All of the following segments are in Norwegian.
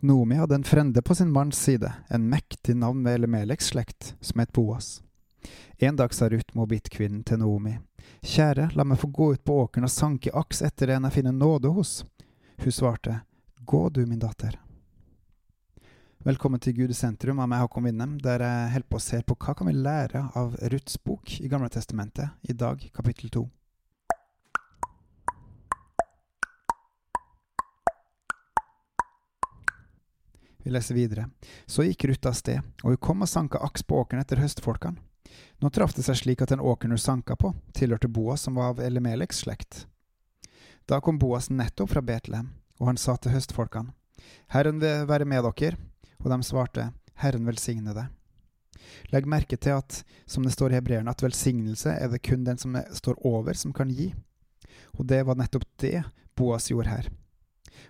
Noomi hadde en frende på sin manns side, en mektig navn ved Elimeleks slekt, som het Boas. En dag sa Ruth Moabit-kvinnen til Noomi, Kjære, la meg få gå ut på åkeren og sanke aks etter en jeg finner nåde hos. Hun svarte, Gå du, min datter. Velkommen til Gud i sentrum av meg, Håkon Winnem, der jeg holder på å se på hva kan vi lære av Ruths bok i Gamle Testamentet, i dag kapittel to. Vi leser videre. Så gikk Ruth av sted, og hun kom og sanka aks på åkeren etter høstfolkene. Nå traff det seg slik at den åkeren hun sanka på, tilhørte Boas, som var av Elimeleks slekt. Da kom Boas nettopp fra Betlehem, og han sa til høstfolkene, Herren vil være med dere, og de svarte, Herren velsigne deg. Legg merke til at, som det står i hebreerne, at velsignelse er det kun den som står over, som kan gi. Og det var nettopp det Boas gjorde her.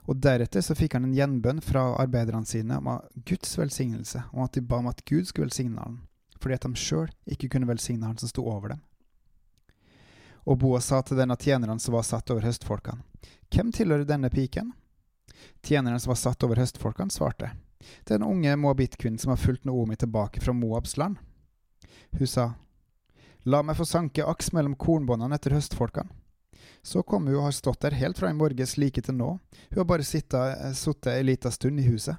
Og deretter så fikk han en gjenbønn fra arbeiderne sine om Guds velsignelse, om at de ba om at Gud skulle velsigne han, fordi at de sjøl ikke kunne velsigne han som sto over dem. Og Boas sa til denne tjeneren som var satt over høstfolkene, Hvem tilhører denne piken? Tjeneren som var satt over høstfolkene, svarte, Det er den unge moabit-kvinnen som har fulgt Naomi tilbake fra Moabs land. Hun sa, La meg få sanke aks mellom kornbåndene etter høstfolkene. Så kom hun og har stått der helt fra i morges like til nå, hun har bare sittet ei lita stund i huset.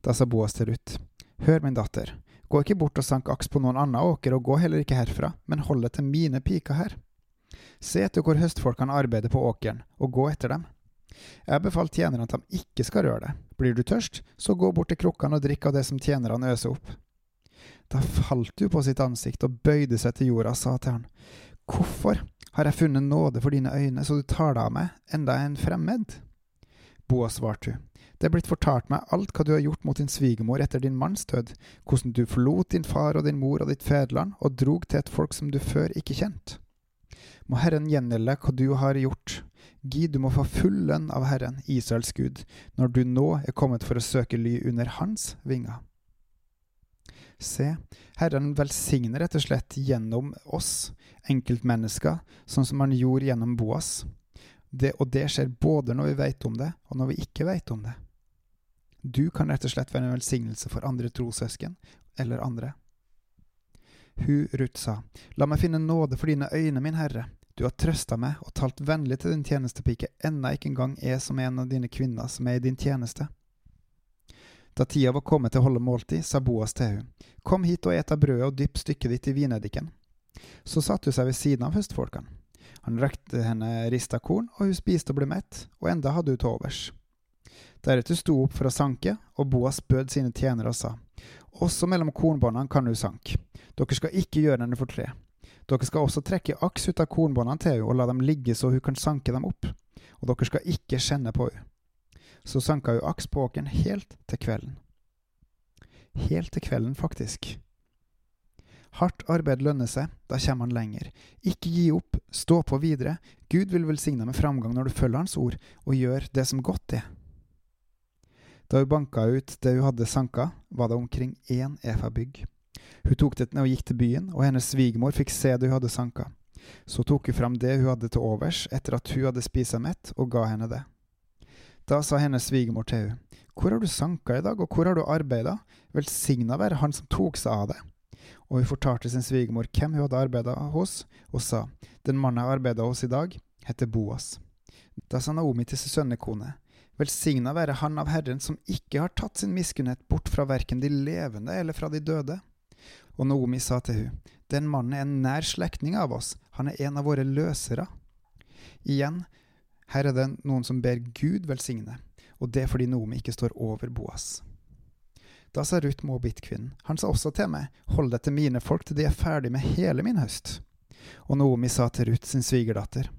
Da sa Boas til Ruth, Hør, min datter, gå ikke bort og sank aks på noen annen åker, og gå heller ikke herfra, men hold deg til mine piker her. Se etter hvor høstfolkene arbeider på åkeren, og gå etter dem. Jeg befalt tjenerne at de ikke skal røre deg. Blir du tørst, så gå bort til krukkene og drikk av det som tjenerne øser opp. Da falt hun på sitt ansikt og bøyde seg til jorda og sa til han, Hvorfor har jeg funnet nåde for dine øyne, så du tar deg av meg, enda en fremmed? Boas svarte hun, det er blitt fortalt meg alt hva du har gjort mot din svigermor etter din manns død, hvordan du forlot din far og din mor og ditt fedreland og drog til et folk som du før ikke kjent. Må Herren gjengjelde hva du har gjort. Gid, du må få full lønn av Herren, Israels Gud, når du nå er kommet for å søke ly under Hans vinger. Se, Herren velsigner rett og slett gjennom oss, enkeltmennesker, sånn som han gjorde gjennom Boas. Det, og det skjer både når vi vet om det, og når vi ikke vet om det. Du kan rett og slett være en velsignelse for andre trossøsken, eller andre. Hun, Ruth, sa, La meg finne nåde for dine øyne, min Herre. Du har trøsta meg og talt vennlig til din tjenestepike, enda ikke engang er som en av dine kvinner som er i din tjeneste. Da tida var kommet til å holde måltid, sa Boas til henne, Kom hit og et av brødet og dypp stykket ditt i vineddiken. Så satte hun seg ved siden av høstfolkene. Han rakte henne rista korn, og hun spiste og ble mett, og enda hadde hun til overs. Deretter sto hun opp for å sanke, og Boas bød sine tjenere og sa, Også mellom kornbåndene kan du sanke. Dere skal ikke gjøre henne for tre. Dere skal også trekke aks ut av kornbåndene til henne og la dem ligge så hun kan sanke dem opp, og dere skal ikke kjenne på henne. Så sanka hun aks på åkeren helt til kvelden. Helt til kvelden, faktisk. Hardt arbeid lønner seg, da kommer han lenger. Ikke gi opp, stå på videre. Gud vil velsigne med framgang når du følger Hans ord, og gjør det som godt er. Da hun banka ut det hun hadde sanka, var det omkring én efa bygg. Hun tok det ned og gikk til byen, og hennes svigermor fikk se det hun hadde sanka. Så tok hun fram det hun hadde til overs etter at hun hadde spist seg mett, og ga henne det. Da sa hennes svigermor til henne, Hvor har du sanka i dag, og hvor har du arbeida? Velsigna være Han som tok seg av det. Og hun fortalte sin svigermor hvem hun hadde arbeida hos, og sa, Den mannen jeg arbeida hos i dag, heter Boas. Da sa Naomi til sin sønnekone, Velsigna være Han av Herren som ikke har tatt sin miskunnhet bort fra verken de levende eller fra de døde. Og Naomi sa til hun, Den mannen er en nær slektning av oss, han er en av våre løsere. Igjen, her er det noen som ber Gud velsigne, og det er fordi Noomi ikke står over Boas. Da sa Ruth Moabit-kvinnen, han sa også til meg, hold deg til mine folk til de er ferdig med hele min høst. Og Noomi sa til Ruth sin svigerdatter,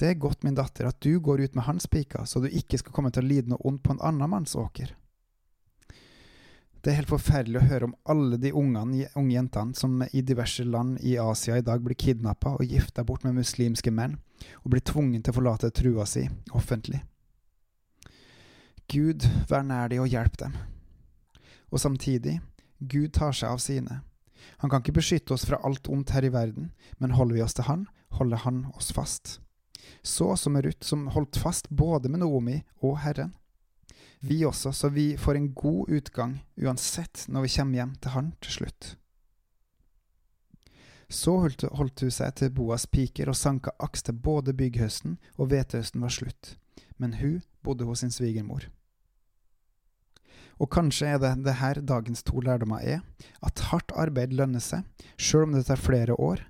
det er godt, min datter, at du går ut med hans piker, så du ikke skal komme til å lide noe ondt på en annen manns åker. Det er helt forferdelig å høre om alle de ungene, unge jentene som i diverse land i Asia i dag blir kidnappa og gifta bort med muslimske menn, og blir tvunget til å forlate trua si offentlig. Gud, vær nær dem og hjelp dem. Og samtidig, Gud tar seg av sine. Han kan ikke beskytte oss fra alt ondt her i verden, men holder vi oss til Han, holder Han oss fast. Så som Ruth, som holdt fast både med Naomi og Herren. vi også, så vi får en god utgang uansett når vi kommer hjem til han til slutt. Så holdt, holdt hun seg til Boas piker og sanka aks til både bygghøsten og hvetehøsten var slutt, men hun bodde hos sin svigermor. Og kanskje er det det her dagens to lærdommer er, at hardt arbeid lønner seg, sjøl om det tar flere år,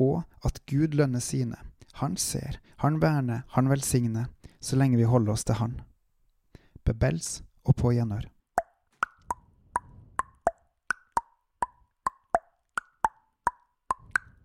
og at Gud lønner sine. Han ser, han verner, han velsigner, så lenge vi holder oss til Han. Bebels og på gjenhør.